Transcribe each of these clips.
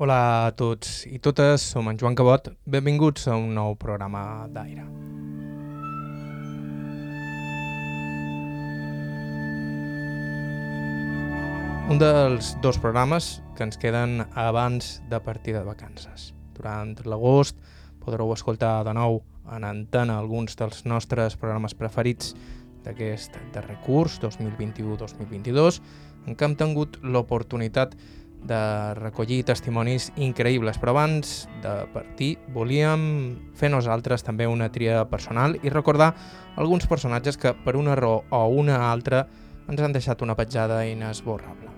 Hola a tots i totes, som en Joan Cabot. Benvinguts a un nou programa d'Aire. Un dels dos programes que ens queden abans de partir de vacances. Durant l'agost podreu escoltar de nou en antena alguns dels nostres programes preferits d'aquest darrer curs, 2021-2022, en què hem tingut l'oportunitat de recollir testimonis increïbles, però abans de partir volíem fer nosaltres també una tria personal i recordar alguns personatges que per una raó o una altra ens han deixat una petjada inesborrable.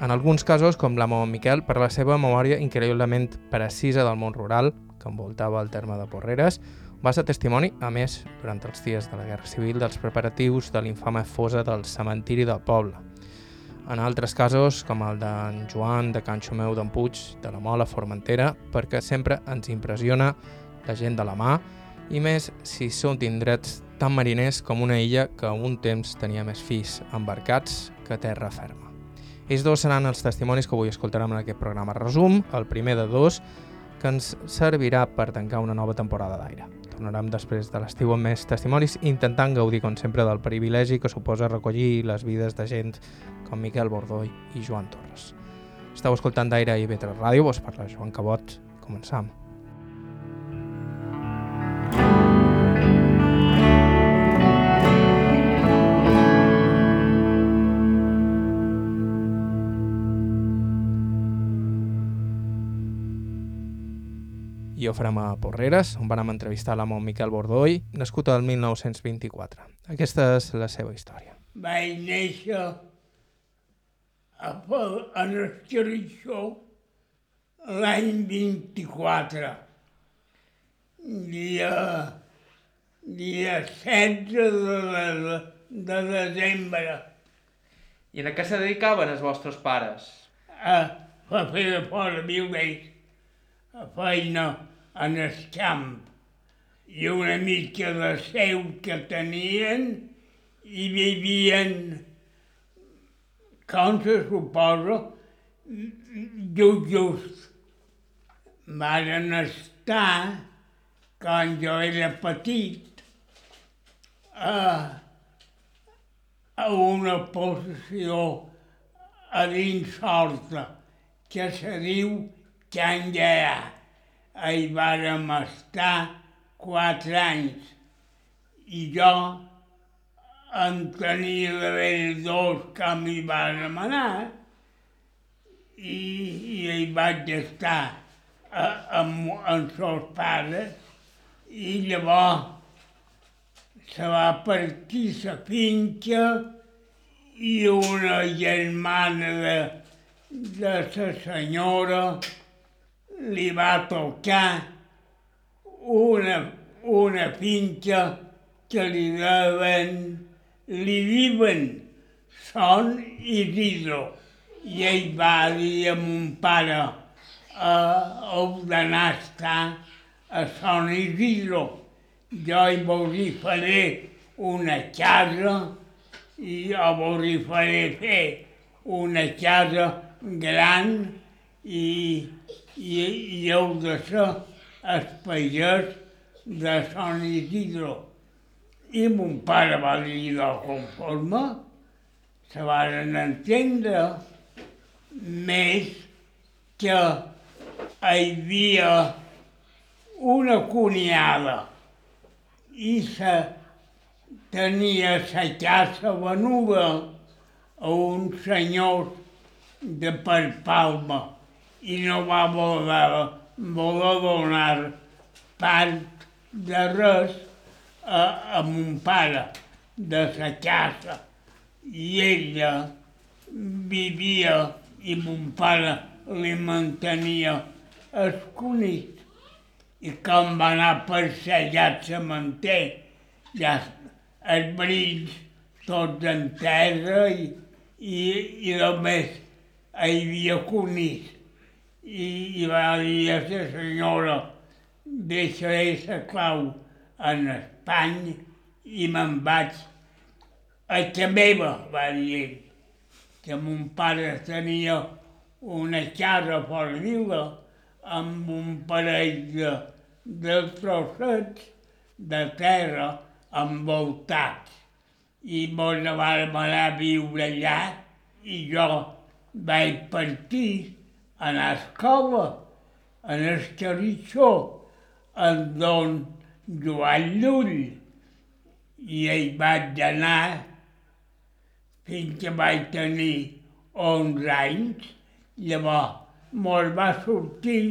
En alguns casos, com l'amo Miquel, per la seva memòria increïblement precisa del món rural, que envoltava el terme de Porreres, va ser testimoni, a més, durant els dies de la Guerra Civil, dels preparatius de l'infame fosa del cementiri del poble. En altres casos, com el d'en Joan de Can Xomeu d'en Puig, de la Mola Formentera, perquè sempre ens impressiona la gent de la mà, i més si són d'indrets tan mariners com una illa que un temps tenia més fills embarcats que terra ferma. Ells dos seran els testimonis que avui escoltarem en aquest programa resum, el primer de dos, que ens servirà per tancar una nova temporada d'aire. Tornarem després de l'estiu amb més testimonis, intentant gaudir, com sempre, del privilegi que suposa recollir les vides de gent com Miquel Bordoi i Joan Torres. Estau escoltant d'Aire i Vetre Ràdio, vos parla Joan Cabot. Començam. I farem a Porreres, on vam entrevistar l'amo Miquel Bordoi, nascut el 1924. Aquesta és la seva història. Vaig néixer a, en Esquerixó l'any 24, dia, dia 16 de, de, de desembre. I a què se dedicaven els vostres pares? A, a fer de fora viureix, a feina en el camp i una mica de seu que tenien i vivien, com se suposa, just. Varen estar, quan jo era petit, a, a una possessió a dins Horta, que se diu Can Lleà hi vàrem estar quatre anys. I jo en tenia d'haver dos que m'hi vàrem anar i, i hi vaig estar a, amb, amb els pares. I llavors se va partir la finca i una germana de, de la senyora li va tocar una, una finca que li deuen, li diuen Son Isidro. I ell va dir a mon pare a ordenar estar a Son Isidro. Jo hi vos hi faré una casa i jo vos hi faré fer una casa gran i i, i heu de ser el pagès de Sant Isidro. I mon pare va dir de conforme, se van entendre més que hi havia una cunyada i se tenia la casa venuda a uns senyors de per Palma i no va voler, voler donar part de res a, a mon pare de la casa. I ella vivia i mon pare li mantenia el conit. I quan va anar per sellat cementer, ja els brills tots en terra i, i, i només hi havia conills i, i va dir a la senyora deixaré la clau en Espanya i me'n vaig a la meva, va dir ell, que mon pare tenia una casa fora viure amb un parell de, de trossets de terra envoltats. I mos vam anar a viure allà i jo vaig partir a l'escola, en el Carritxó, en don Joan Llull. I hi vaig anar fins que vaig tenir 11 anys. Llavors mos va sortir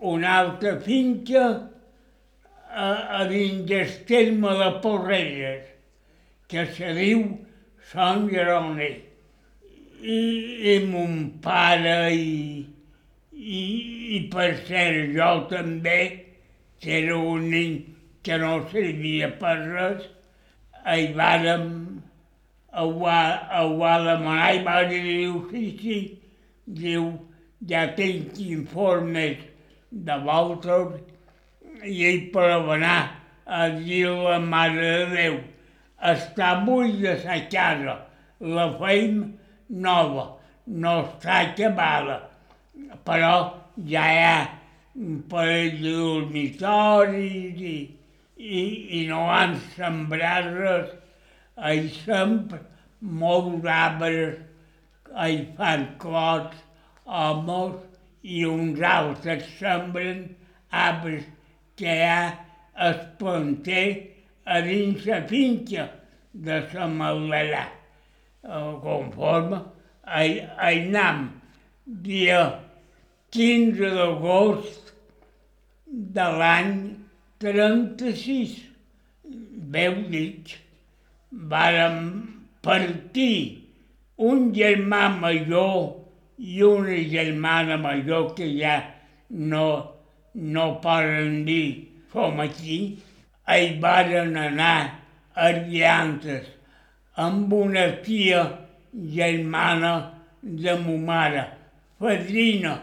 una altra finca a, a dins del terme de Porrelles, que se diu Sant Jeroni. I, i mon pare i, i, i per ser jo també, que era un nen que no servia per res, hi vàrem, ho va, ho va demanar i va dir, diu, sí, sí, diu, ja tinc informes de vosaltres i ell per anar a dir la Mare de Déu, està buida sa casa, la feim nova, no està acabada, però ja hi ha un parell de dormitoris i, i, i no han sembrat res. Hi sempre molts arbres, hi fan clots, homes i uns altres sembren arbres que hi ha es planter a dins la finca de la Malverà. Conforme hi, hi anam dia 15 d'agost de l'any 36. Veu dit, vàrem partir un germà major i una germana major que ja no, no poden dir som aquí, hi varen anar a Llantes amb una tia germana de mo mare, fadrina.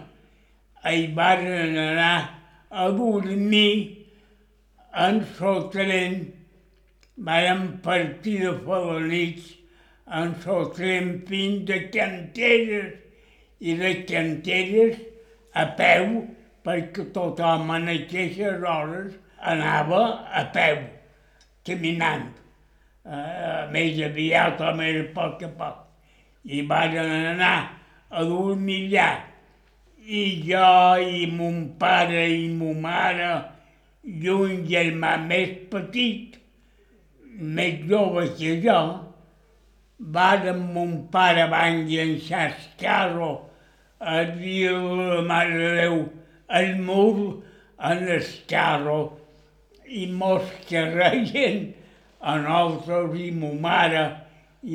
Hi varen anar a dormir en Sotren, vàrem partir de Falanits en Sotren fins de Canteres i de Canteres a peu, perquè tothom en aquestes hores anava a peu, caminant. Uh, més aviat o més a poc a poc. I van anar a dormir allà. I jo i mon pare i mon mare i un germà més petit, més jove que jo, vàrem mon pare van llançar el carro a dir la Mare de Déu el mur en el carro i mos carreguen a nosaltres i mo mare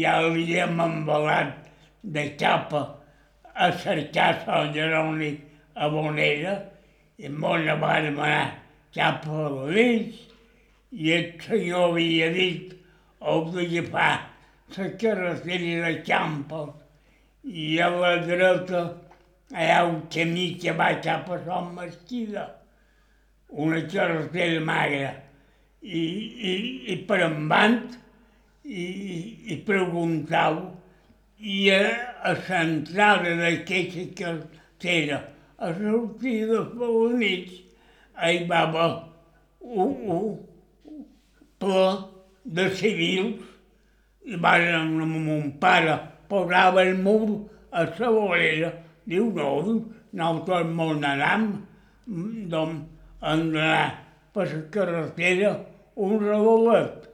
ja l'havíem embalat de capa a cercar Sant Jeroni a Bonera i ne vàrem anar cap a l'Eix i el senyor havia dit heu d'agafar la carretera de Campos i a la dreta hi ha un camí que va cap a Sant Mesquida, una carretera magra i, i, i per endavant i, i preguntau i a, a l'entrada d'aquesta carretera a sortir de Falanits hi va haver un, un ple de civils i van amb mon pare posava el mur a la vorera diu no, nosaltres molt anam doncs hem d'anar per la carretera un redolet.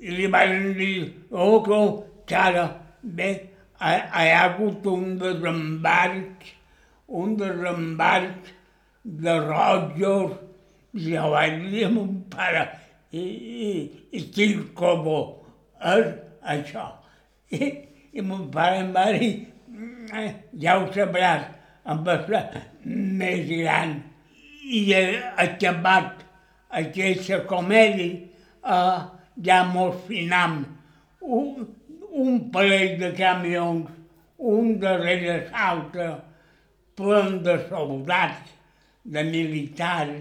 I li van dir, oh, que ara, bé, hi ha hagut un desembarc, un desembarc de rojos, i jo vaig dir a mon pare, i, i, i quin combo és això? I, i mon pare em va dir, ja ho sabràs, em va ser més gran. I he acabat aquesta comèdia eh, ja mos finam. Un, un parell de camions, un darrere l'altre, plen de soldats, de militars,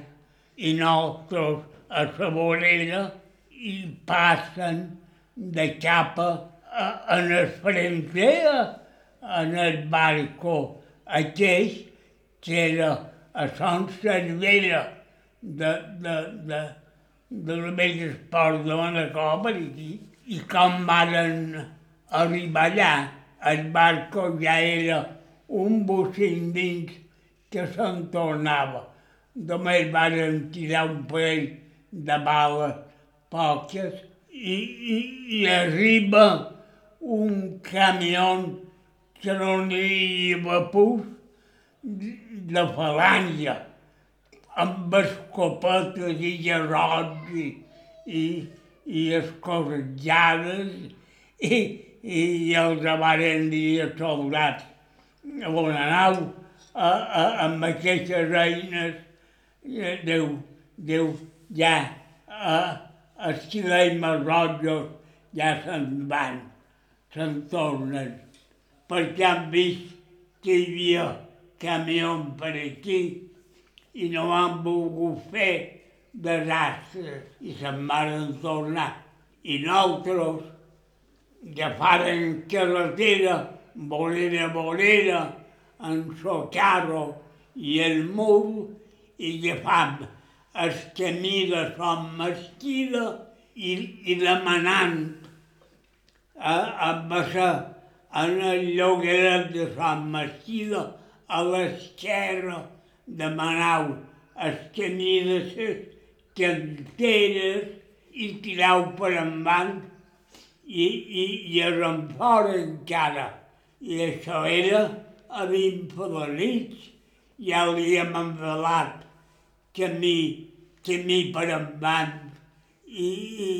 i nosaltres a la vorera i passen de capa en el fronter, en el barco aquell que era a Sant Cervera de, de, de, de la vella esport de Manacor i, i com van arribar allà, el barco ja era un bocint dins que se'n tornava. Només van tirar un parell de bales poques i, i, i arriba un camió que no n'hi havia pus de falange amb escopetes i gerrots i, i, i escorretjades i, i els varen dir soldats on anau a, a, amb aquestes eines Déu, Déu ja a, els xilemes rojos ja se'n van, se'n tornen, perquè han vist que hi havia camió per aquí i no han volgut fer desastres i se'n van tornar. I nosaltres agafaren carretera, vorera, vorera, en so carro i el mur i agafam el camí de Son Mesquida i, i demanant a, a passar en el llogueret de Sant Mesquida a l'esquerra demanau el camí de les canteres i tirau per endavant i, i, i eren fora encara. I això era a vint federits, ja li hem envelat camí, camí per endavant i, i,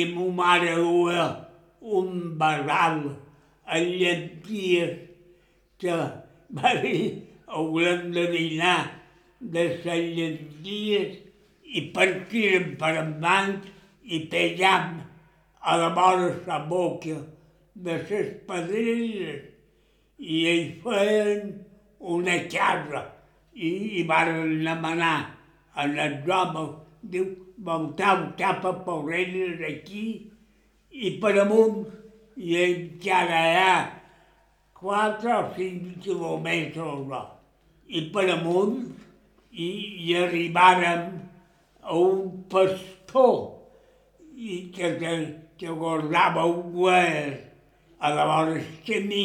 i mo mare duia un barral a llenties que va dir haurem de dinar de les llenties i partirem per endavant i pejam a la vora la boca de les pedreres i ells feien una casa i, i van demanar a les homes, diu, voltau cap a Pobreres aquí i per amunt i encara hi ha quatre o cinc quilòmetres? I per amunt i, i arribàrem a un pastor i que, que, que guardava un guer a la vora camí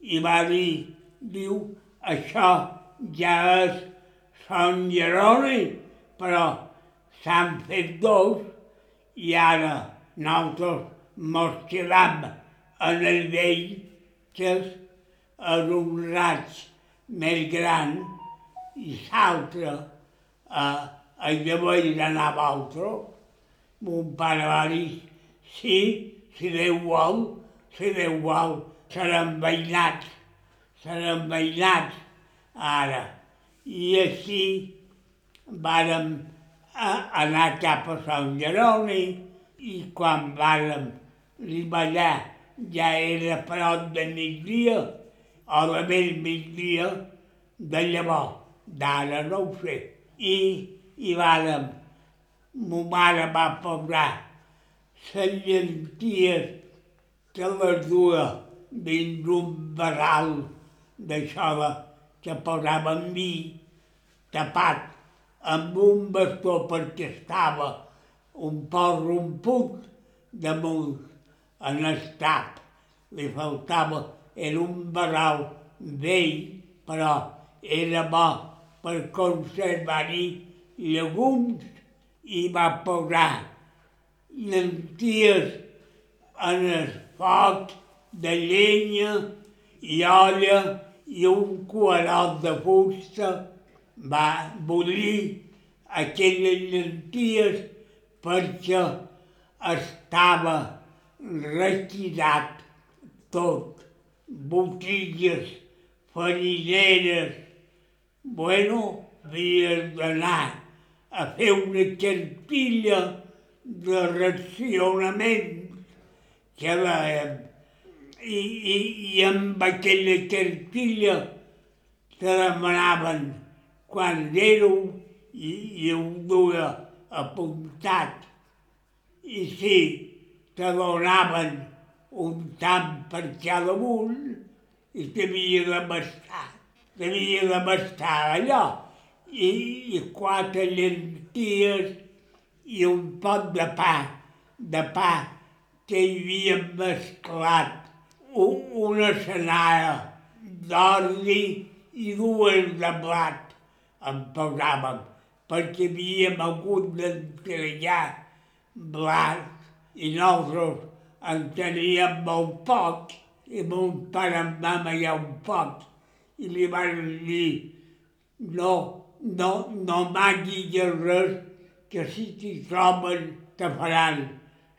i va dir, diu, això ja és Sant Jeroni, però s'han fet dos i ara nosaltres mos quedam en el vell que és, és un raig més gran i l'altre a, a llavors anava altre. Mon pare va dir, sí, si Déu vol, si Déu vol, seran veïnats, seran veïnats ara. I així vàrem anar cap a Sant Jeroni i quan vàrem arribar allà ja era prop de migdia, o de vell migdia de llavors, d'ara no ho sé. I, i vàrem, mo mare va posar les llenties que les duia dins un barral d'això que posaven vi tapat amb un bastó perquè estava un poc romput damunt en el tap. Li faltava era un barral vell, però era bo per conservar-hi llegums i va posar llenties en el foc de llenya i olla i un cuerot de fusta va bullir aquelles llenties perquè estava requirat tot botilles, farineres, bueno, havies d'anar a fer una cartilla de racionament que la, i, i, i amb aquella cartilla te demanaven quan éreu i, i ho duia apuntat. I si te donaven un tant per cada un i t'havia de bastar, t'havia de bastar allò. i, i quatre llenties i un pot de pa, de pa que hi havia mesclat una senara d'ordi i dues de blat en posàvem, perquè havíem hagut d'entregar blat i nosaltres en teníem molt poc i mon pare em va mallar un poc i li van dir no, no, no manguis res que si t'hi troben te faran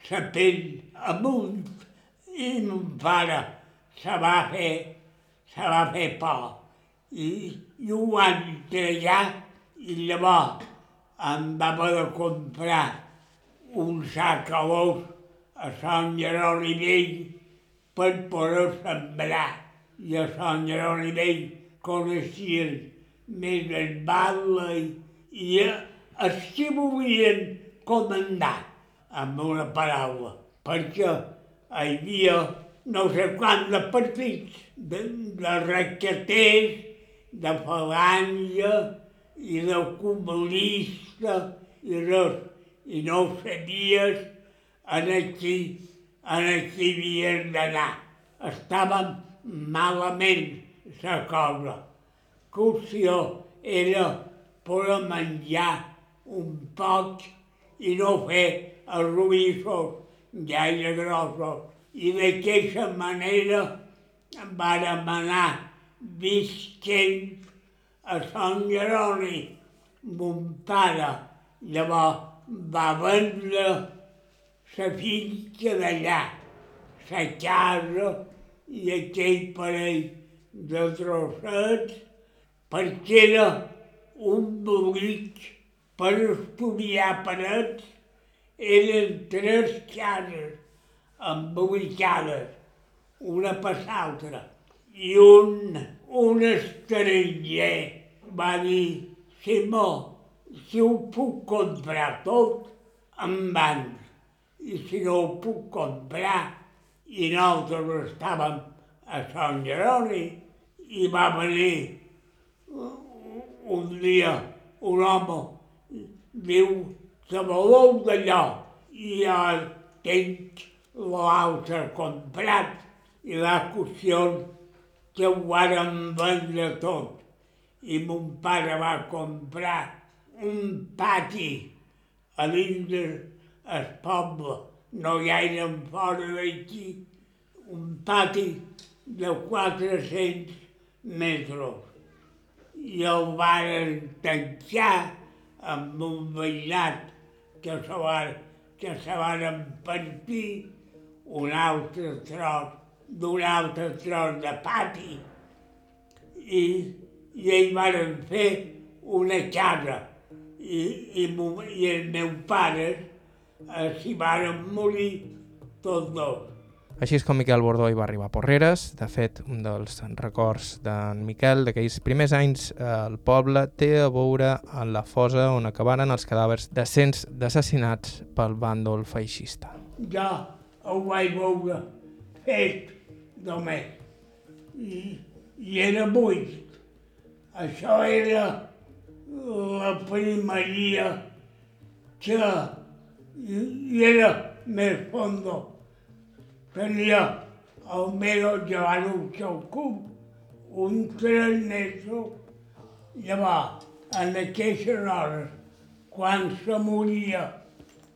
la pell amunt i mon pare. Se va fer, se va fer por. I, i ho van treballar i llavors em va de comprar un sac a l'os a Sant Jeroni Vell per poder sembrar. I a Sant Jeroni Vell coneixien més el balla i, els que volien comandar, amb una paraula, perquè hi havia no sé quants de partits, de, de raqueters, de falange i de comunista i res, i no sabies en aquí, en aquí havien d'anar. Estàvem malament la cosa. L'opció era poder menjar un poc i no fer els ruïssos gaire grossos. I d'aquesta manera vàrem anar visquent a Sant Jeroni. Mon pare llavors va vendre la finca d'allà, la casa i aquell parell de trossets, perquè era un bolic per estudiar parets, eren tres cases embolicades, una per l'altra. I un, un estranger va dir, Simó, si ho puc comprar tot, em van i si no ho puc comprar. I nosaltres estàvem a Sant Jeroni i va venir un dia un home, diu, se voleu d'allò i ja tinc l'altre comprat i la qüestió que ho vàrem vendre tot. I mon pare va comprar un pati a dins el poble, no gaire fora d'aquí, un pati de 400 metres. I el van tancar amb un veïnat que se van, que se van partir un altre tros d'un altre tros de pati. I, i ells van fer una casa i, i, i els meus pares eh, s'hi van morir tots dos. Així és com Miquel Bordó hi va arribar a Porreres. De fet, un dels records d'en Miquel d'aquells primers anys al eh, poble té a veure en la fosa on acabaren els cadàvers de cents d'assassinats pel bàndol feixista. Ja ho vaig veure fet només. I, i era buit. Això era la primeria que i era més fondo. Tenia el meu llevant un cub, un treneso, llavors, en aquestes hores, quan se moria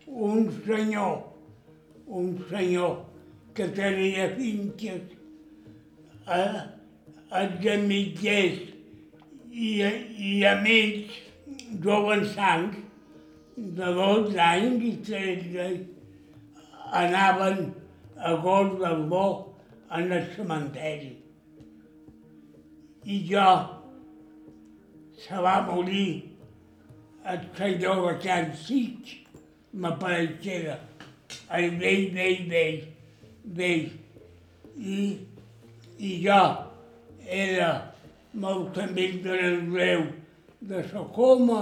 un senyor, un senyor que tenia finques a, a mitgers i, i amics jovençants, de 12 anys i 13 anaven a Gos del Bo en el cementeri. I jo se va morir el senyor de Can Sitx, m'apareixera, el vell, vell, vell, vell. I, I jo era molt amic de l'Andreu de Socoma,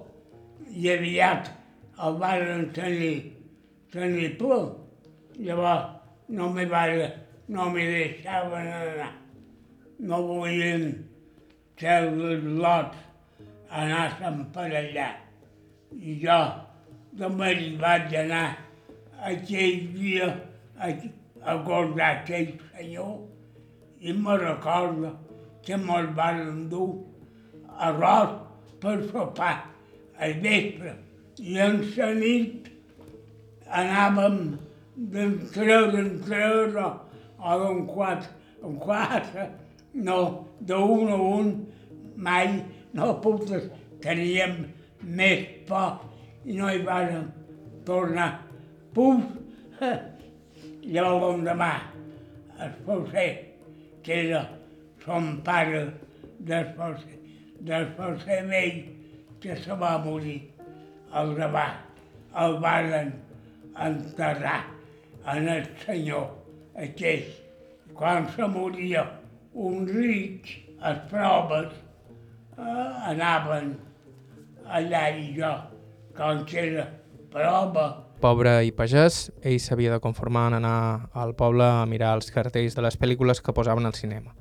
i aviat el varen tenir, tenir ple. Llavors no varen, no me deixaven anar. No volien treure els lots, anar-se'n per allà. I jo també hi vaig anar aquell dia a, a guardar aquell senyor i me recordo que me'l van dur arròs per sopar al vespre i en la nit anàvem d'entrada en entrada o d'un quatre en quatre, no, d'un a un, mai no putes, teníem més por i no hi vàrem tornar. Puf! Llavors l'endemà es José, que era son pare del José, del José vell, que se va morir el demà. El varen enterrar en el senyor aquell. Quan se moria un ric, les proves eh, anaven allà i jo, com que era prova, Pobre i pagès, ell s'havia de conformar en anar al poble a mirar els cartells de les pel·lícules que posaven al cinema.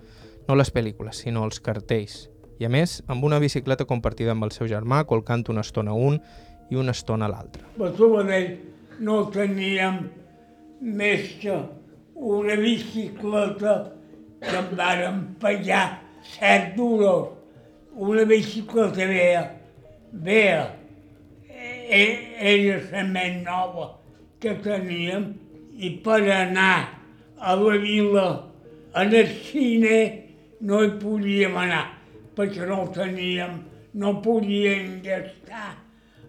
No les pel·lícules, sinó els cartells. I a més, amb una bicicleta compartida amb el seu germà, colcant una estona un i una estona a l'altra. a Sabadell no teníem més que una bicicleta que em varen pagar set duros. Una bicicleta vea, vea, e- era la més nova que teníem i per anar a la vila, en el cine, no hi podíem anar perquè no teníem, no podíem gastar.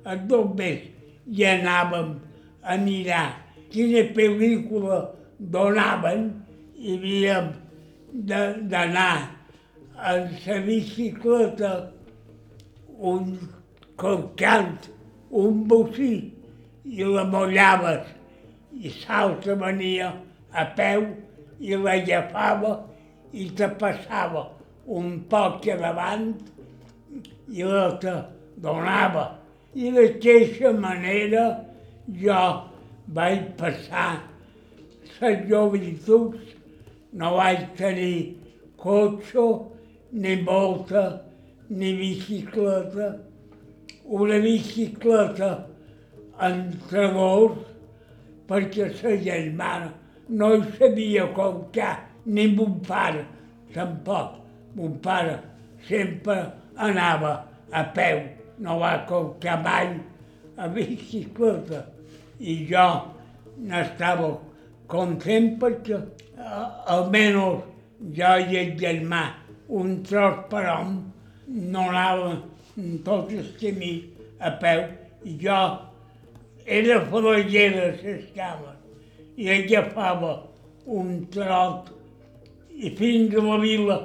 A dos més i anàvem a mirar quina pel·lícula donaven i havíem d'anar en la bicicleta un colcant, un bocí i la mollaves. I l'altre venia a peu i l'agafava i te passava un poc a davant i l'altre donava. I d'aquesta manera jo vaig passar les joventuts, no vaig tenir cotxe, ni volta, ni bicicleta. Una bicicleta entre dos, perquè la germana no hi sabia comptar, ni mon pare tampoc. Mon pare sempre anava a peu, no va comptar mai a bicicleta. I jo n'estava content perquè eh, almenys jo i el germà, un tros per hom, no anàvem tot el camí a peu i jo era falaller de les cames i agafava un trot i fins a la vila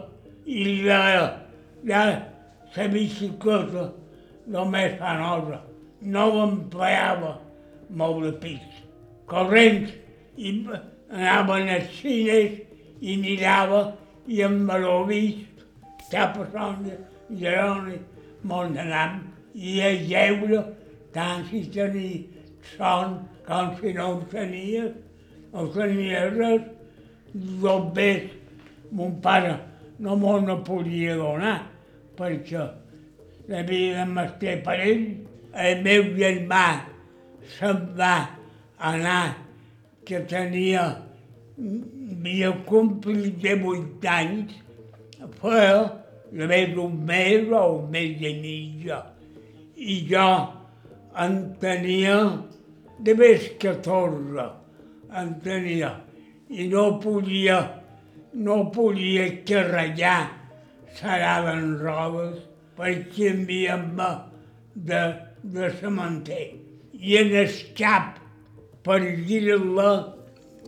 i la, la, la bicicleta només fa nosa. No l'empleava molt de pis. Corrents i anaven als cines i mirava i em m'ho vist cap a Sonda, Geroni, Montanam i a lleure tant si tenia son com si no en tenia, no tenia res. Només mon pare no m'ho no podia donar perquè l'havia de mestre per ell. El meu germà se'n va anar que tenia, havia complit de vuit anys, feia només un mes o un mes i mig. I jo en tenia de més 14, en tenia, i no podia, no podia carregar serades rodes perquè envia'm de, de cementer. I en el cap, per girar-la,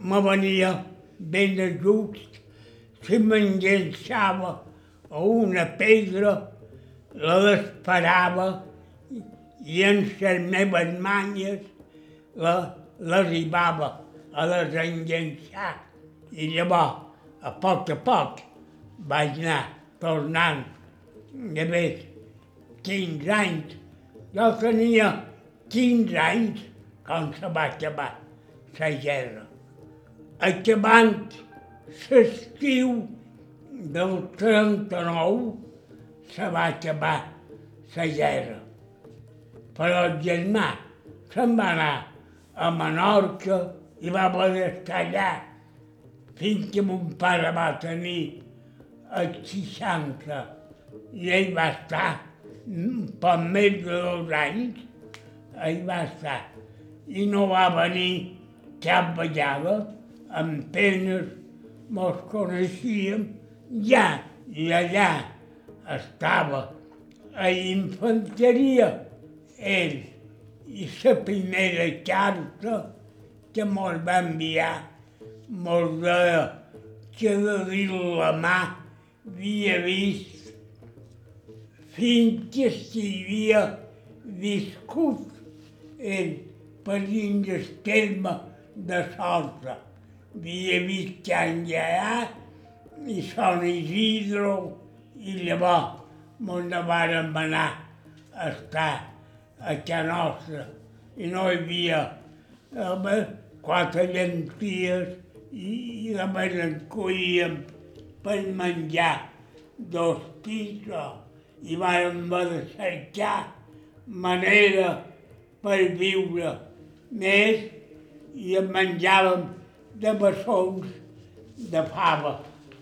me venia ben just, si m'enganxava a una pedra, la desparava i en les meves manyes la, l'arribava a les enllençar. I llavors, a poc a poc, vaig anar tornant de més 15 anys. Jo tenia 15 anys quan se va acabar la guerra. Acabant l'estiu del 39 se va acabar la guerra. Però el germà se'n va anar a Menorca i va poder estar allà fins que mon pare va tenir els 60 i ell va estar per més de dos anys, ell va estar i no va venir cap vegada, amb penes mos coneixíem ja, i allà estava a infanteria ell i la primera carta que mos va enviar mos deia que de dir la mà havia vist fins que s'havia viscut ell per dins el terme de Sorta. Havia vist Can Lleà i Sant Isidro i llavors mos ne vàrem anar a estar a Can Nostra i no hi havia quatre llenties i, en coïem per menjar dos tisos i vàrem cercar manera per viure més i en menjàvem de bessons de fava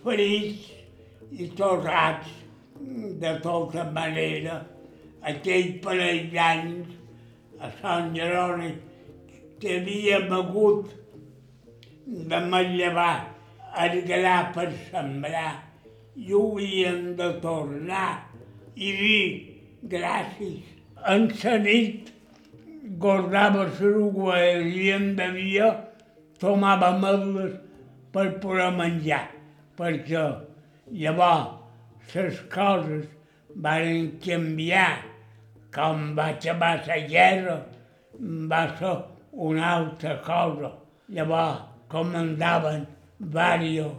frits i torrats de tota manera. Aquell parell d'anys a Sant Jeroni que havíem hagut de manllevar el gra per sembrar i ho havíem de tornar i dir gràcies. En la nit guardava l'uruguà i en devia tomava ametlles per poder menjar, perquè llavors les coses van canviar. Quan va acabar la guerra va ser una altra cosa. Llavors comandaven diversos,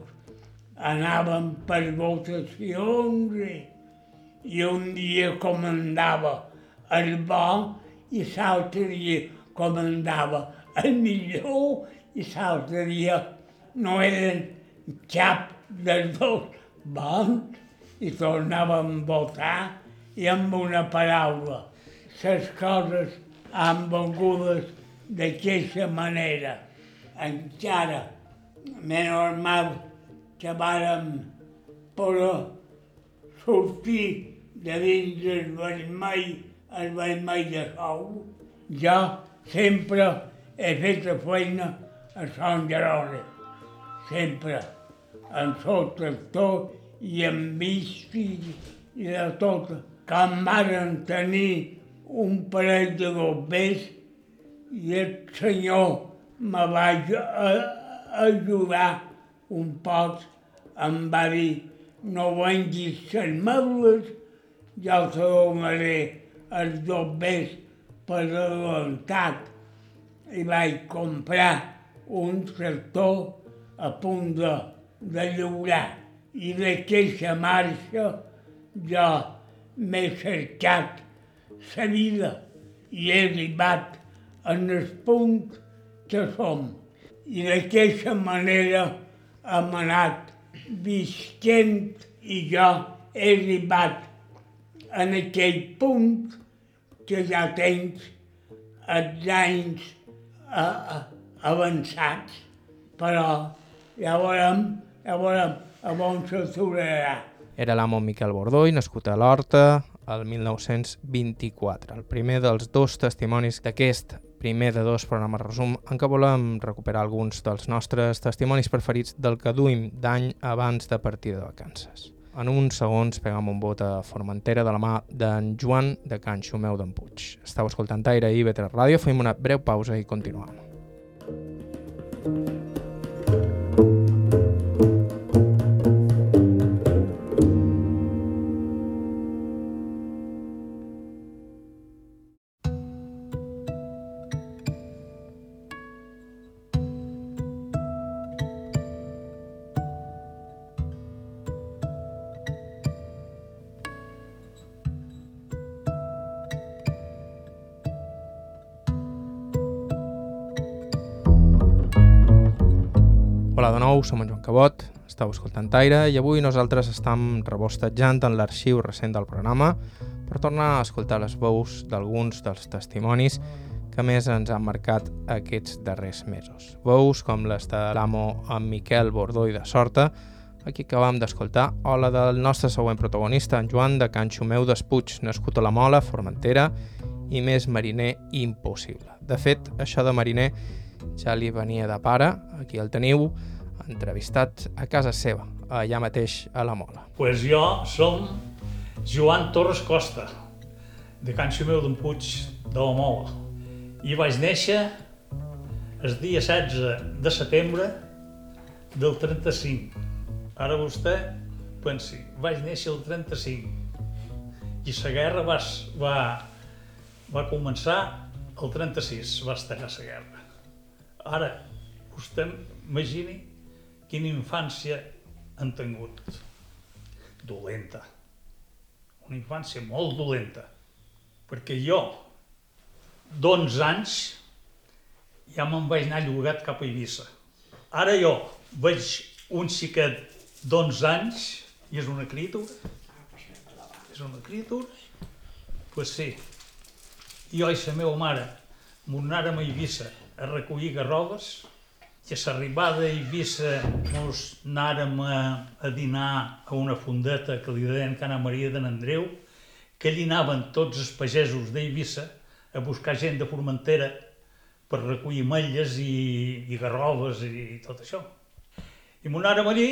anaven per votacions i, i un dia comandava el bo i l'altre dia comandava el millor i l'altre dia no eren cap dels dos bons i tornàvem a votar i amb una paraula les coses han vengudes d'aquesta manera. Encara més normal que vàrem poder sortir de dins el vermell, el vermell de sou. Jo sempre he fet la feina a Sant Jeroni, sempre, en el tractor i amb bici i de tot. Quan varen tenir un parell de bombers i el senyor me va ajudar un poc, em va dir no venguis les mebles, ja te donaré els bombers per adelantat. I vaig comprar un tractor a punt de, de lliurar i d'aquesta marxa jo m'he cercat la vida i he arribat en el punt que som. I d'aquesta manera hem anat visquent i jo he arribat en aquell punt que ja tens els anys a, a, avançats, però ja veurem, ja veurem a on s'aturarà. Era l'amo Miquel Bordoi, nascut a l'Horta el 1924. El primer dels dos testimonis d'aquest primer de dos programes resum en què volem recuperar alguns dels nostres testimonis preferits del que duim d'any abans de partir de vacances. En uns segons pegam un vot a Formentera de la mà d'en Joan de Can Xumeu d'en Puig. Estau escoltant Aire i Ivetre Ràdio, fem una breu pausa i continuem. Nou, som en Joan Cabot, estàu escoltant Taire i avui nosaltres estem rebostatjant en l'arxiu recent del programa per tornar a escoltar les veus d'alguns dels testimonis que més ens han marcat aquests darrers mesos. Veus com les de l'amo en Miquel Bordó i de Sorta, aquí acabam d'escoltar, o la del nostre següent protagonista, en Joan de Can Xumeu d'Espuig, nascut a la Mola, Formentera, i més mariner impossible. De fet, això de mariner ja li venia de pare, aquí el teniu, entrevistat a casa seva, allà mateix a la Mola. Pues jo som Joan Torres Costa, de Can Xumeu d'en Puig de la Mola. I vaig néixer el dia 16 de setembre del 35. Ara vostè pensi, vaig néixer el 35 i la guerra va, va, va començar el 36, va estallar la guerra. Ara, vostè imagini quina infància han tingut. Dolenta. Una infància molt dolenta. Perquè jo, d'11 anys, ja me'n vaig anar llogat cap a Eivissa. Ara jo veig un xiquet d'11 anys i és una criatura. És una criatura. Pues sí. Jo i la meva mare m'ho a Eivissa a recollir garroves i a l'arribada a Eivissa mos anàrem a, a dinar a una fondeta que li deien Cana Maria de Andreu, que allí anaven tots els pagesos d'Eivissa a buscar gent de Formentera per recollir malles i, i garroves i, i tot això. I m'ho anàrem allí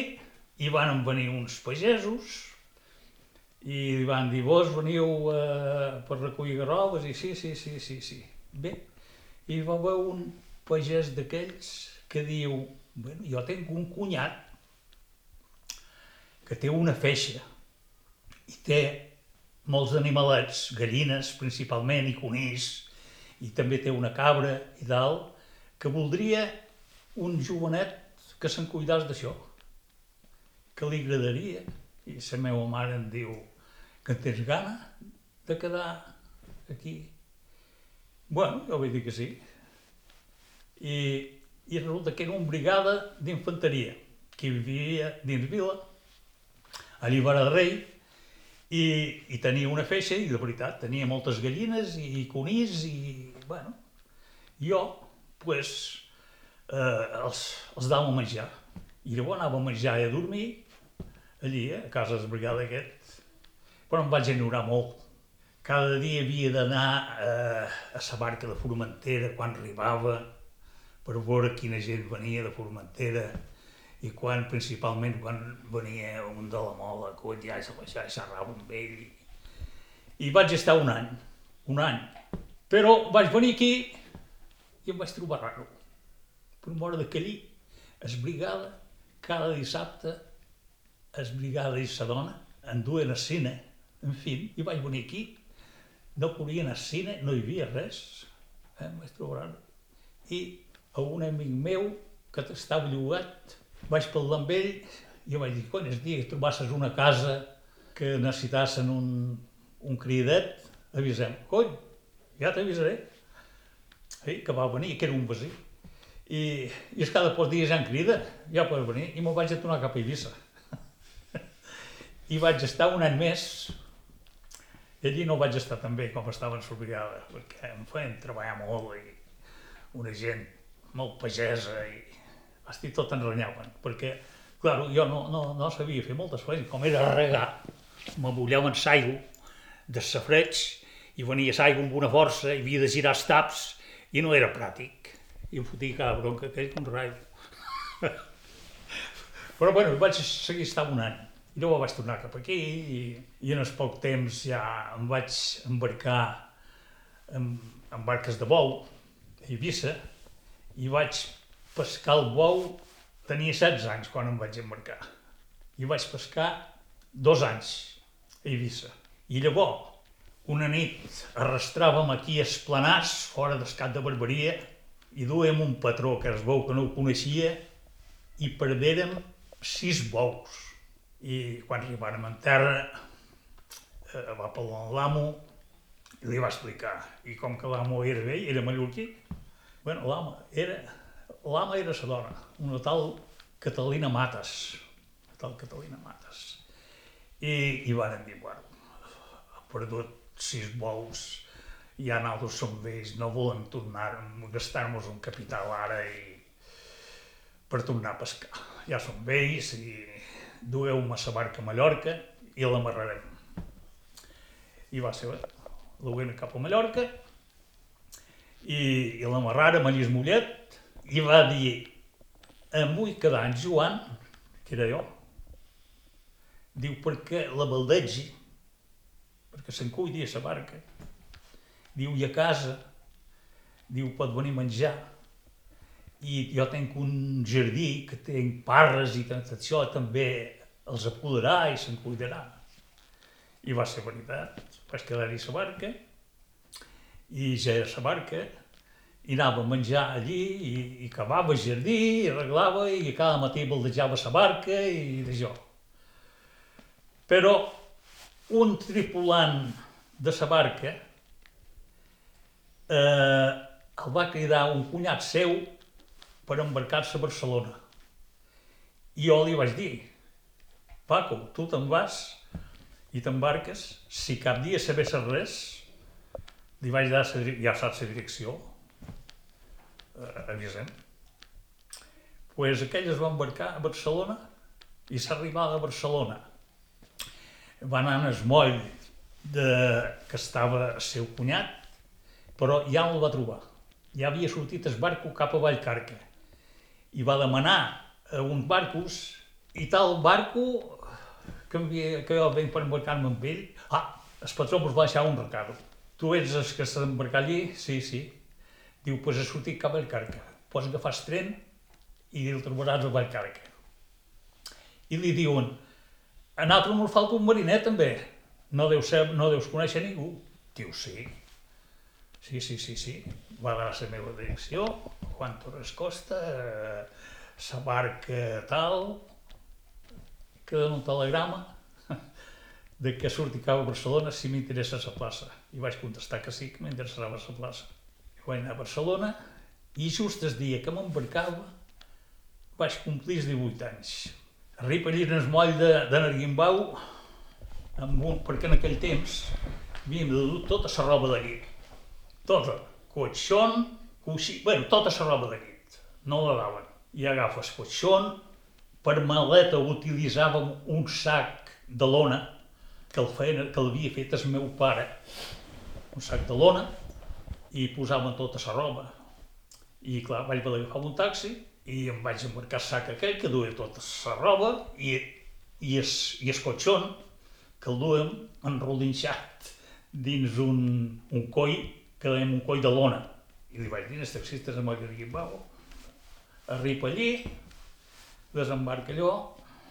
i van venir uns pagesos i li van dir, vos veniu eh, per recollir garroves? I sí, sí, sí, sí, sí. Bé, i va haver un pagès d'aquells que diu, bueno, jo tinc un cunyat que té una feixa i té molts animalets, gallines principalment i conills, i també té una cabra i dalt, que voldria un jovenet que se'n cuidàs d'això, que li agradaria. I la meva mare em diu que tens gana de quedar aquí. Bueno, jo vaig dir que sí. I, i resulta que era una brigada d'infanteria que vivia dins vila, a Llibara de Rei, i, i tenia una feixa, i de veritat, tenia moltes gallines i, conills, i, bueno, jo, pues, eh, els, els dava a menjar. I llavors anava a menjar i a dormir, allí, eh, a casa de la brigada aquest, però em vaig ignorar molt. Cada dia havia d'anar eh, a la barca de Formentera quan arribava, per veure quina gent venia de Formentera, i quan, principalment, quan venia un de la mola, que ja ja xerrava amb ell. I vaig estar un any, un any. Però vaig venir aquí i em vaig trobar raro. Mort de allí, es brigada, cada dissabte, es brigada i sa dona, en duen al cine, en fi, i vaig venir aquí, no podien al cine, no hi havia res, eh, em vaig trobar raro. I a un amic meu que estava llogat, vaig parlar amb ell i vaig dir, quan és dia que trobasses una casa que necessitassin un, un cridet, avisem. Cony, ja t'avisaré. Sí, que va venir, que era un vecí. I, i és cada pocs dies ja em crida, ja pots venir, i me'n vaig a tornar cap a Eivissa. I vaig estar un any més, i allí no vaig estar tan bé com estava en Sorbrigada, perquè em feien treballar molt i una gent molt pagesa i estic tot enrenyat, perquè, clar, jo no, no, no sabia fer moltes coses, com era regar, m'abullaven l'aigua de safreig i venia l'aigua amb una força i havia de girar els taps i no era pràctic. I em fotia cada bronca aquell com rai. Però bueno, vaig seguir estar un any. I llavors vaig tornar cap aquí i, i en poc temps ja em vaig embarcar en, en barques de bou a Eivissa i vaig pescar el bou, tenia 16 anys quan em vaig embarcar. I vaig pescar dos anys a Eivissa. I llavors, una nit, arrastràvem aquí a Esplanars, fora del cap de Barberia, i duem un patró que es veu que no ho coneixia, i perdérem sis bous. I quan arribàrem en terra, eh, va parlar l'amo i li va explicar. I com que l'amo era vell, era mallorquí, bueno, l'amo era, l'ama era sa dona, una tal Catalina Mates, tal Catalina Mates. I, i van dir, bueno, ha perdut sis bous, ja nosaltres som vells, no volem tornar, gastar-nos un capital ara i per tornar a pescar. Ja som vells i dueu-me la barca a Mallorca i l'amarrarem. I va ser, duguem cap a Mallorca i, i l'amarràrem a Llis Mollet i va dir vull quedar en Joan, que era jo, diu perquè la baldegi, perquè se'n cuidi a la barca, diu i a casa, diu pot venir a menjar, i jo tinc un jardí que tinc parres i tot això també els apoderà i se'n cuidarà. I va ser veritat, vaig quedar-hi a la barca, i ja era la barca, i anava a menjar allí, i, i cavava el jardí, i arreglava, i cada matí baldejava la barca, i d'això. Però un tripulant de la barca eh, el va cridar un cunyat seu per embarcar-se a Barcelona. I jo li vaig dir, Paco, tu te'n vas i t'embarques, si cap dia sabessis res, li vaig dar, la, ja saps la direcció, eh, avisem. pues aquell es va embarcar a Barcelona i s'ha arribat a Barcelona. Va anar en el moll de, que estava el seu cunyat, però ja no el va trobar. Ja havia sortit el barco cap a Vallcarca i va demanar a uns barcos i tal barco que, havia, que jo venc per embarcar-me amb ell, ah, el patró ens va deixar un recado. Tu ets el que s'ha d'embarcar allí? Sí, sí. Diu, pues ha sortit cap a Vallcarca. Pots agafar el tren i el trobaràs a Vallcarca. I li diuen, a nosaltres ens falta un mariner també. No deus, ser, no deus conèixer ningú. Diu, sí. Sí, sí, sí, sí. Va a la meva direcció, Juan Torres Costa, eh, sa barca tal, queda un telegrama de que surti cap a Barcelona si m'interessa la plaça. I vaig contestar que sí, que m'interessava la plaça. I vaig anar a Barcelona i just el dia que m'embarcava vaig complir els 18 anys. Arriba allí en el moll de, de Narguimbau, amb un, perquè en aquell temps havíem de dur tota la roba de llit. Tota. Coixón, coixí, bueno, tota la roba de llit. No la daven. I agafes coixón, per maleta utilitzàvem un sac de lona que el feien, que l'havia fet el meu pare, un sac de lona, i posàvem tota la roba. I clar, vaig haver d'agafar un taxi i em vaig embarcar el sac aquell que duia tota la roba i, i, es, i el cotxon que el duem enrolinxat dins un, un coll que dèiem un coll de lona. I li vaig dir als taxistes amb el va, arriba allí, desembarca allò,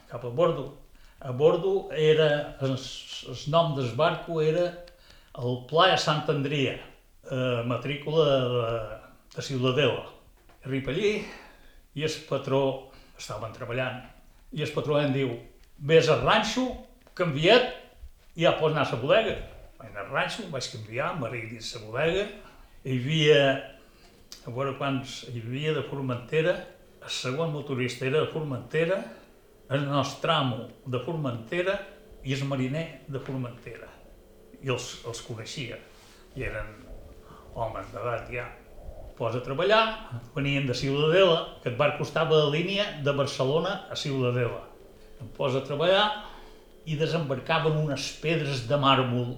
cap a bordo. A bordo era, el, nom del barco era el Playa Sant Andria, eh, matrícula de, de Ciudadela. Arriba allí i el patró, estaven treballant, i el patró em diu, vés al ranxo, canviat, i ja pots anar a la bodega. Vaig anar al ranxo, vaig canviar, m'arribi dins la bodega, hi havia, a veure quants, hi havia de Formentera, el segon motorista era de Formentera, el nostre amo de Formentera i el mariner de Formentera. I els, els coneixia, i eren homes d'edat ja. Posa a treballar, venien de Ciudadela, que et va costar la línia de Barcelona a Ciudadela. Em posa a treballar i desembarcaven unes pedres de màrmol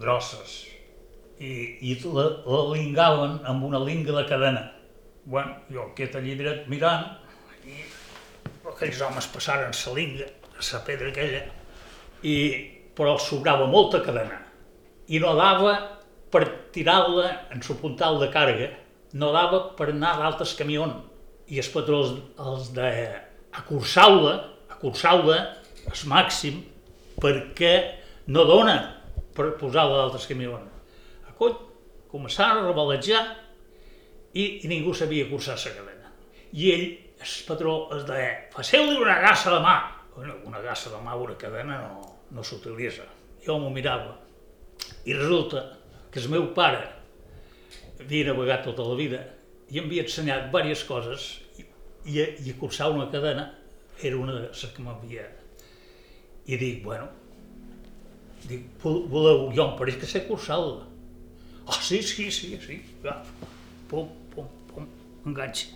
grosses i, i la, la lingaven amb una linga de cadena. Bueno, jo aquest allí dret mirant i aquells homes passaren la linga, la pedra aquella, i, però sobrava molta cadena i no dava per tirar-la en el puntal de càrrega, no dava per anar a d'altres camions. I els patrons els de acursar-la, acursar-la al màxim, perquè no dona per posar-la d'altres camions. A coll, començaven a rebalejar i, i ningú sabia cursar la cadena. I ell, el patró, es deia, faceu-li una gassa de mà. Bueno, una gassa de mà, una cadena no, no s'utilitza. Jo m'ho mirava. I resulta que el meu pare havia navegat tota la vida i em havia ensenyat diverses coses i, i, i cursar una cadena era una de les que m'havia... I dic, bueno, dic, "Vol- voleu, jo em pareix que sé cursar-la. Ah, sí, sí, sí, sí, va, pum, pum, pum, enganxa.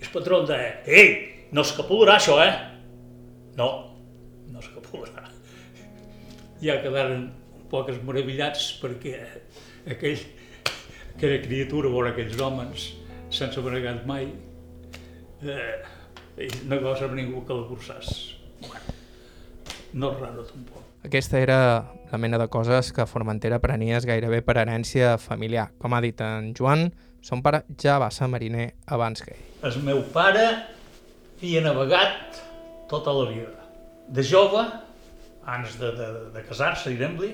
El patró em deia, ei, no escapularà això, eh? No, no escapularà. Ja quedaren un poc esmeravillats perquè aquell, aquella criatura, veure aquells homes, sense bregat mai, eh, no va saber ningú que la cursàs. Bueno, no és raro tampoc. Aquesta era la mena de coses que Formentera prenies gairebé per herència familiar. Com ha dit en Joan, son pare ja va ser mariner abans que ell. El meu pare havia navegat tota la vida. De jove, abans de, de, de casar-se, diguem-li,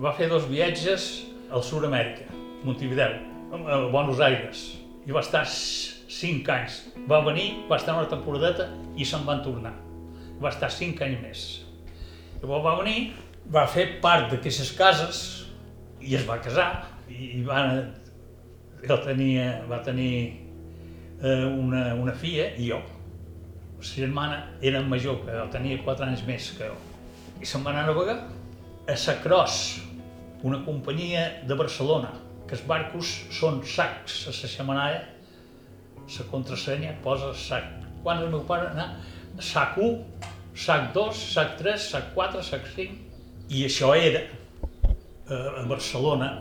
va fer dos viatges al Sud-amèrica, Montevideo, a Buenos Aires, i va estar cinc anys. Va venir, va estar una temporadeta i se'n van tornar. Va estar cinc anys més. Llavors va venir, va fer part d'aquestes cases i es va casar i, i va, tenia, va tenir eh, una, una filla i jo. La germana era major que tenia 4 anys més que jo. I se'n va anar a navegar a Sacros, una companyia de Barcelona, que els barcos són sacs, a la xamanalla, la contrasenya posa sac. Quan el meu pare anà, sac 1, sac 2, sac 3, sac 4, sac 5, i això era, eh, a Barcelona,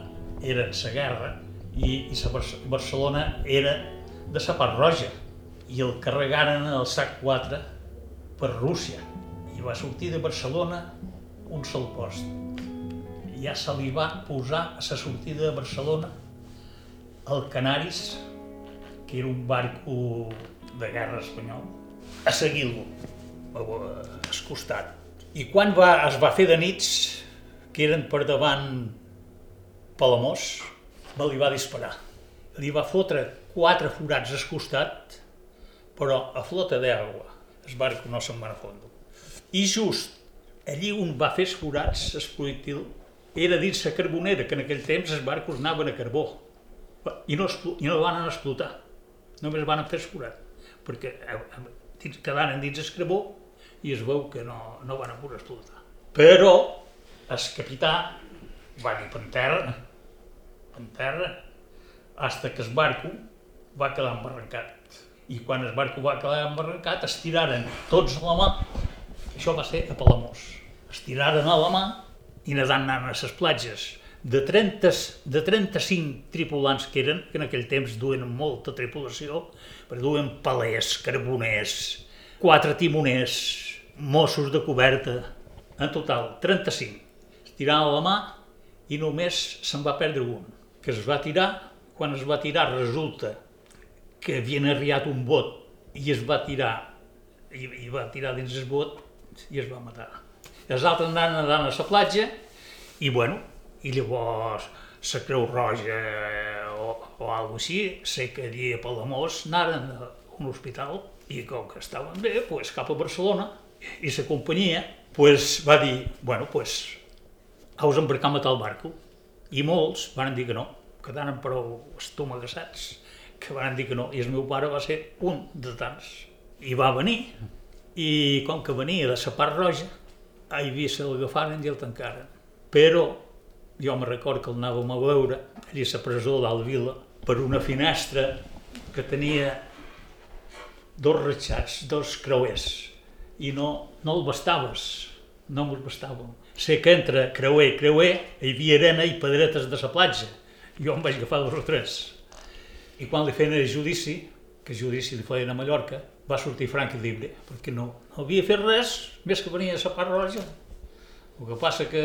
era la guerra, i, i Barcelona era de la part roja, i el carregaren al sac 4 per Rússia, i va sortir de Barcelona un sol post. Ja se li va posar a la sortida de Barcelona el Canaris, que era un barco de guerra espanyol, a seguir-lo, al costat. I quan va, es va fer de nits, que eren per davant Palamós, me li va disparar. Li va fotre quatre forats al costat, però a flota d'aigua. El barco no se'n va a fondo. I just allí on va fer els forats, el projectil, era dins la carbonera, que en aquell temps els barcos anaven a carbó. I no, i no van explotar, només van fer forat, perquè eh, eh, quedaren dins el carbó i es veu que no, no van poder explotar. Però el capità va dir per terra, per terra, hasta que el barco va quedar embarrancat. I quan el barco va quedar embarrancat, es tiraren tots a la mà, això va ser a Palamós, es tiraren a la mà i nedant anant a les platges. De, 30, de 35 tripulants que eren, que en aquell temps duen molta tripulació, perquè duen palers, carboners, quatre timoners, mossos de coberta, en total 35. Es tiraven a la mà i només se'n va perdre un, que es va tirar, quan es va tirar resulta que havien arriat un bot i es va tirar, i, i va tirar dins el bot i es va matar. Els altres anaven nedant a la platja i bueno, i llavors la Creu Roja o, o alguna així, sé que allí a Palamós anaren a un hospital i com que estaven bé, pues, cap a Barcelona i la companyia pues, va dir, bueno, pues, aus embarcam a tal barco. I molts van dir que no, quedaren prou estomagassats, que van dir que no, i el meu pare va ser un de tants. I va venir, i com que venia de la part roja, a Eivissa se'l agafaren i el tancaren. Però jo me record que el anàvem a veure allà a la presó d'Alt Vila per una finestra que tenia dos ratxats, dos creuers, i no, no el bastaves, no mos bastàvem. Sé que entre creuer i creuer hi havia arena i pedretes de la platja. Jo em vaig agafar dos o tres. I quan li feien el judici, que judici li feien a Mallorca, va sortir franc i llibre, perquè no, no havia fet res més que venia a la part roja. El que passa que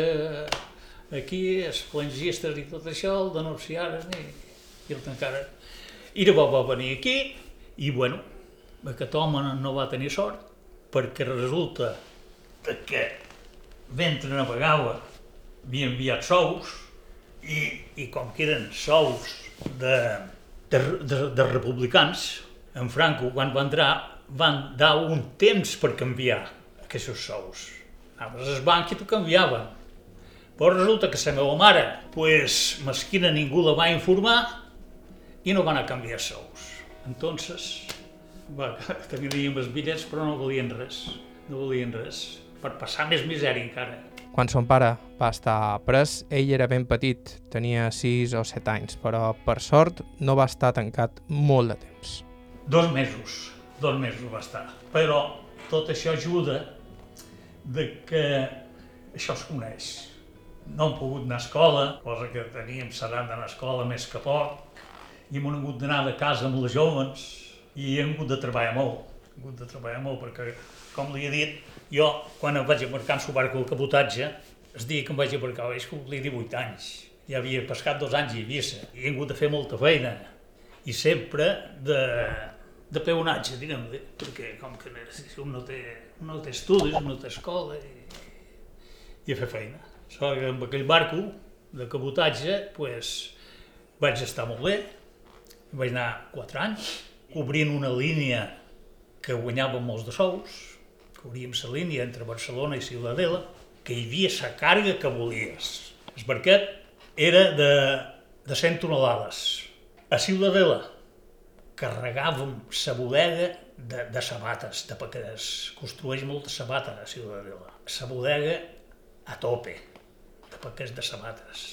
aquí els plangistes i tot això el denunciaren i, i el tancaren. I llavors va venir aquí i, bueno, aquest home no va tenir sort perquè resulta que mentre navegava havia enviat sous i, i com que eren sous de, de, de, de republicans, en Franco, quan va entrar, van dar un temps per canviar aquests sous. Anaves al banc i t'ho canviaven. Però resulta que la meva mare, pues, mesquina, ningú la va informar i no van a canviar sous. Entonces, va, teníem els bitllets però no volien res, no volien res, per passar més misèria encara. Quan son pare va estar pres, ell era ben petit, tenia 6 o 7 anys, però per sort no va estar tancat molt de temps. Dos mesos, dos mesos va estar. Però tot això ajuda de que això es coneix. No hem pogut anar a escola, cosa que teníem seran d'anar a escola més que poc, i hem hagut d'anar de casa amb les joves, i hem hagut de treballar molt. Hem hagut de treballar molt perquè, com li he dit, jo, quan em vaig embarcar en barco el cabotatge, el dia que em vaig embarcar vaig complir 18 anys. Ja havia pescat dos anys i Eivissa, i he hagut de fer molta feina. I sempre de, de peonatge, diguem perquè com que un no té, un no té estudis, un no té escola, i, i a fer feina. So, amb aquell barco de cabotatge, pues, vaig estar molt bé, vaig anar 4 anys, cobrint una línia que guanyava molts de sous, cobríem la línia entre Barcelona i Ciutadella, que hi havia la càrrega que volies. El barquet era de, de 100 tonelades. A Ciutadella carregàvem la bodega de, de sabates, de, perquè es construeix molta sabata a Ciutadella. La bodega a tope, de paquets de sabates.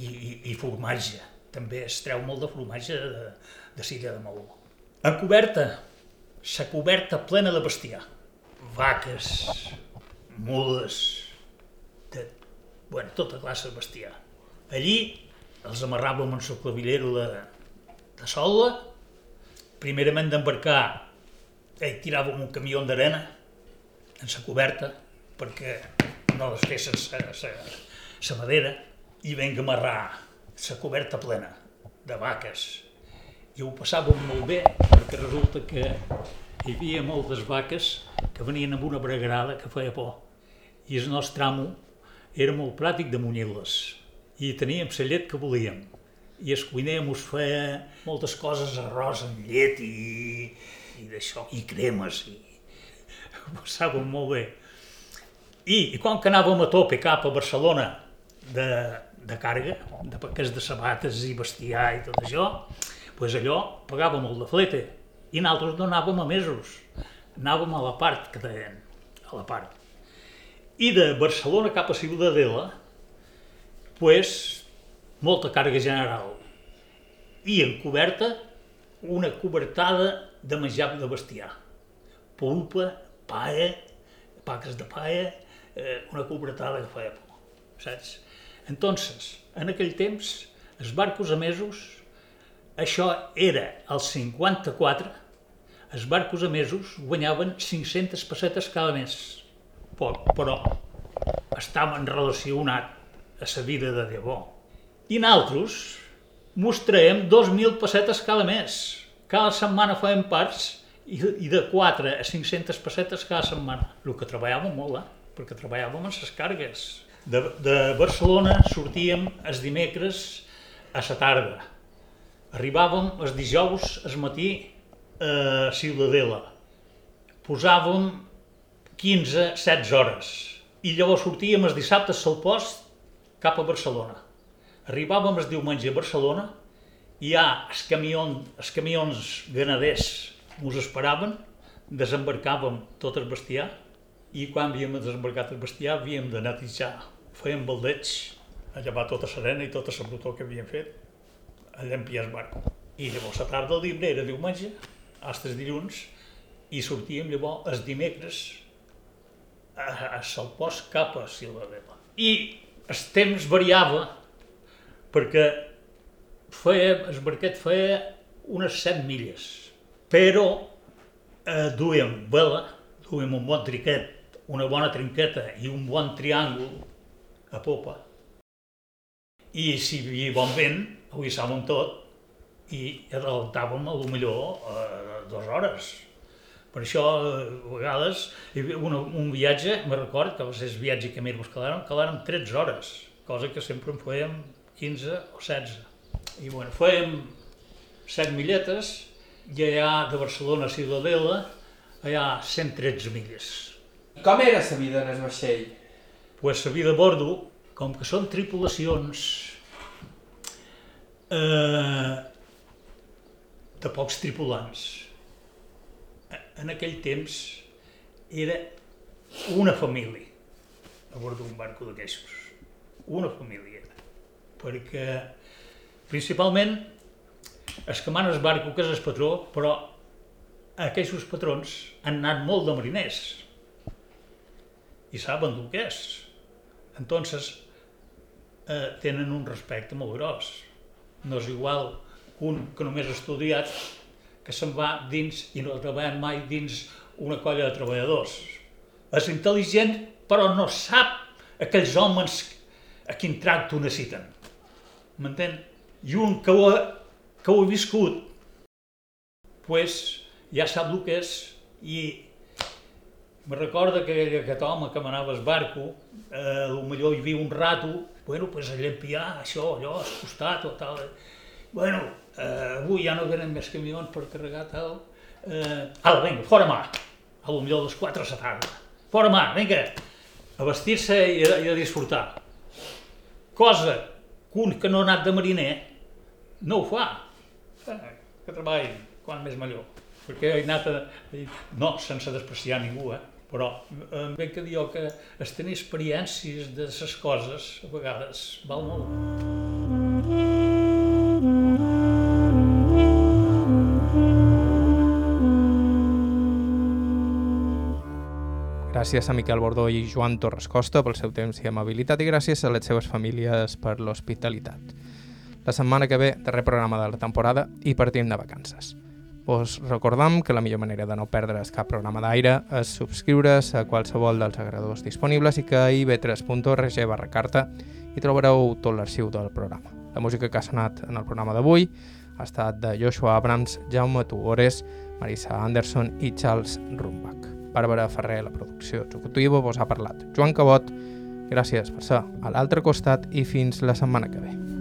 I, i, i formatge. També es treu molt de formatge de, de Silla de Maó. A coberta, la coberta plena de bestiar vaques, mules, de, bueno, tota classe de bestiar. Allí els amarràvem en el clavillero de, de solda, primerament d'embarcar eh, tiràvem un camió d'arena en la coberta perquè no es fessin la madera i venga a amarrar la coberta plena de vaques. I ho passàvem molt bé perquè resulta que hi havia moltes vaques que venien amb una bregarada que feia por. I el nostre amo era molt pràctic de munyir-les. I teníem la llet que volíem. I el cuiner mos feia moltes coses, arròs amb llet i, i d'això, i cremes. I... Ho passàvem molt bé. I, I quan que anàvem a tope cap a Barcelona de, de càrrega, de paquets de sabates i bestiar i tot això, pues allò pagàvem molt de flete i nosaltres no anàvem a mesos, anàvem a la part que deien, a la part. I de Barcelona cap a Ciutadella, pues, molta càrrega general. I en coberta, una cobertada de menjar de bestiar. Pulpa, paia, paques de paia, eh, una cobertada que feia por, saps? Entonces, en aquell temps, els barcos emesos, això era el 54, els barcos emesos guanyaven 500 pessetes cada mes, poc, però estaven relacionat a la vida de debò. I nosaltres mostrem 2.000 pessetes cada mes. Cada setmana fèiem parts i, de 4 a 500 pessetes cada setmana. El que treballàvem molt, eh? perquè treballàvem en les càrregues. De, de Barcelona sortíem els dimecres a la tarda. Arribàvem els dijous al matí a Ciutadella. Posàvem 15-16 hores i llavors sortíem els dissabtes al post cap a Barcelona. Arribàvem el diumenge a Barcelona i ja els, camion, els camions ganaders ens esperaven, desembarcàvem tot el bestiar i quan havíem desembarcat el bestiar havíem de netejar. Fèiem baldeig a llevar tota serena i tota la brutó que havíem fet a llampiar el barco. I llavors a tarda del dia era diumenge els dilluns i sortíem llavors els dimecres a, a Salpós cap a Ciutadella. I el temps variava perquè feia, el barquet feia unes 7 milles, però eh, duíem vela, duíem un bon triquet, una bona trinqueta i un bon triàngul a popa. I si hi havia bon vent, ho hissàvem tot i adelantàvem a lo millor eh, dues hores. Per això, a vegades, un, un viatge, me record que va ser el viatge que més quedàrem, quedàrem 13 hores, cosa que sempre en fèiem 15 o 16. I bueno, fèiem 7 milletes i allà de Barcelona a Ciutadella, allà 113 milles. Com era la vida en el vaixell? Pues la vida a bordo, com que són tripulacions eh, de pocs tripulants, en aquell temps era una família a bord d'un barco d'aquestos. Una família. Perquè principalment es que el barco que és el patró, però aquests patrons han anat molt de mariners i saben el que és. Entonces, eh, tenen un respecte molt gros. No és igual un que només ha estudiat que se'n va dins i no ha treballat mai dins una colla de treballadors. És intel·ligent, però no sap aquells homes a quin tracte ho necessiten. M'entén? I un que ho, ha, que ho ha viscut, pues, ja sap el que és i me recorda que aquest home que manava el barco, eh, millor hi havia un rato, bueno, pues a llampiar això, allò, al costat o tal. Bueno, eh, avui ja no venen més camions per carregar tal. Eh, ala, vinga, fora mà. A lo millor les 4 de la tarda. Fora mà, vinga. A vestir-se i, a, i a disfrutar. Cosa que un que no ha anat de mariner no ho fa. Eh, que treballi, quan més millor. Perquè he anat a... No, sense despreciar ningú, eh? però em ve que dir que es tenir experiències de les coses a vegades val molt. Gràcies a Miquel Bordó i Joan Torres Costa pel seu temps i amabilitat i gràcies a les seves famílies per l'hospitalitat. La setmana que ve, darrer programa de la temporada i partim de vacances. Us recordam que la millor manera de no perdre's cap programa d'aire és subscriure's a qualsevol dels agradadors disponibles i que a ib3.org barra carta hi trobareu tot l'arxiu del programa. La música que ha sonat en el programa d'avui ha estat de Joshua Abrams, Jaume Tugores, Marisa Anderson i Charles Rumbach. Bàrbara Ferrer, la producció executiva, vos ha parlat. Joan Cabot, gràcies per ser a l'altre costat i fins la setmana que ve.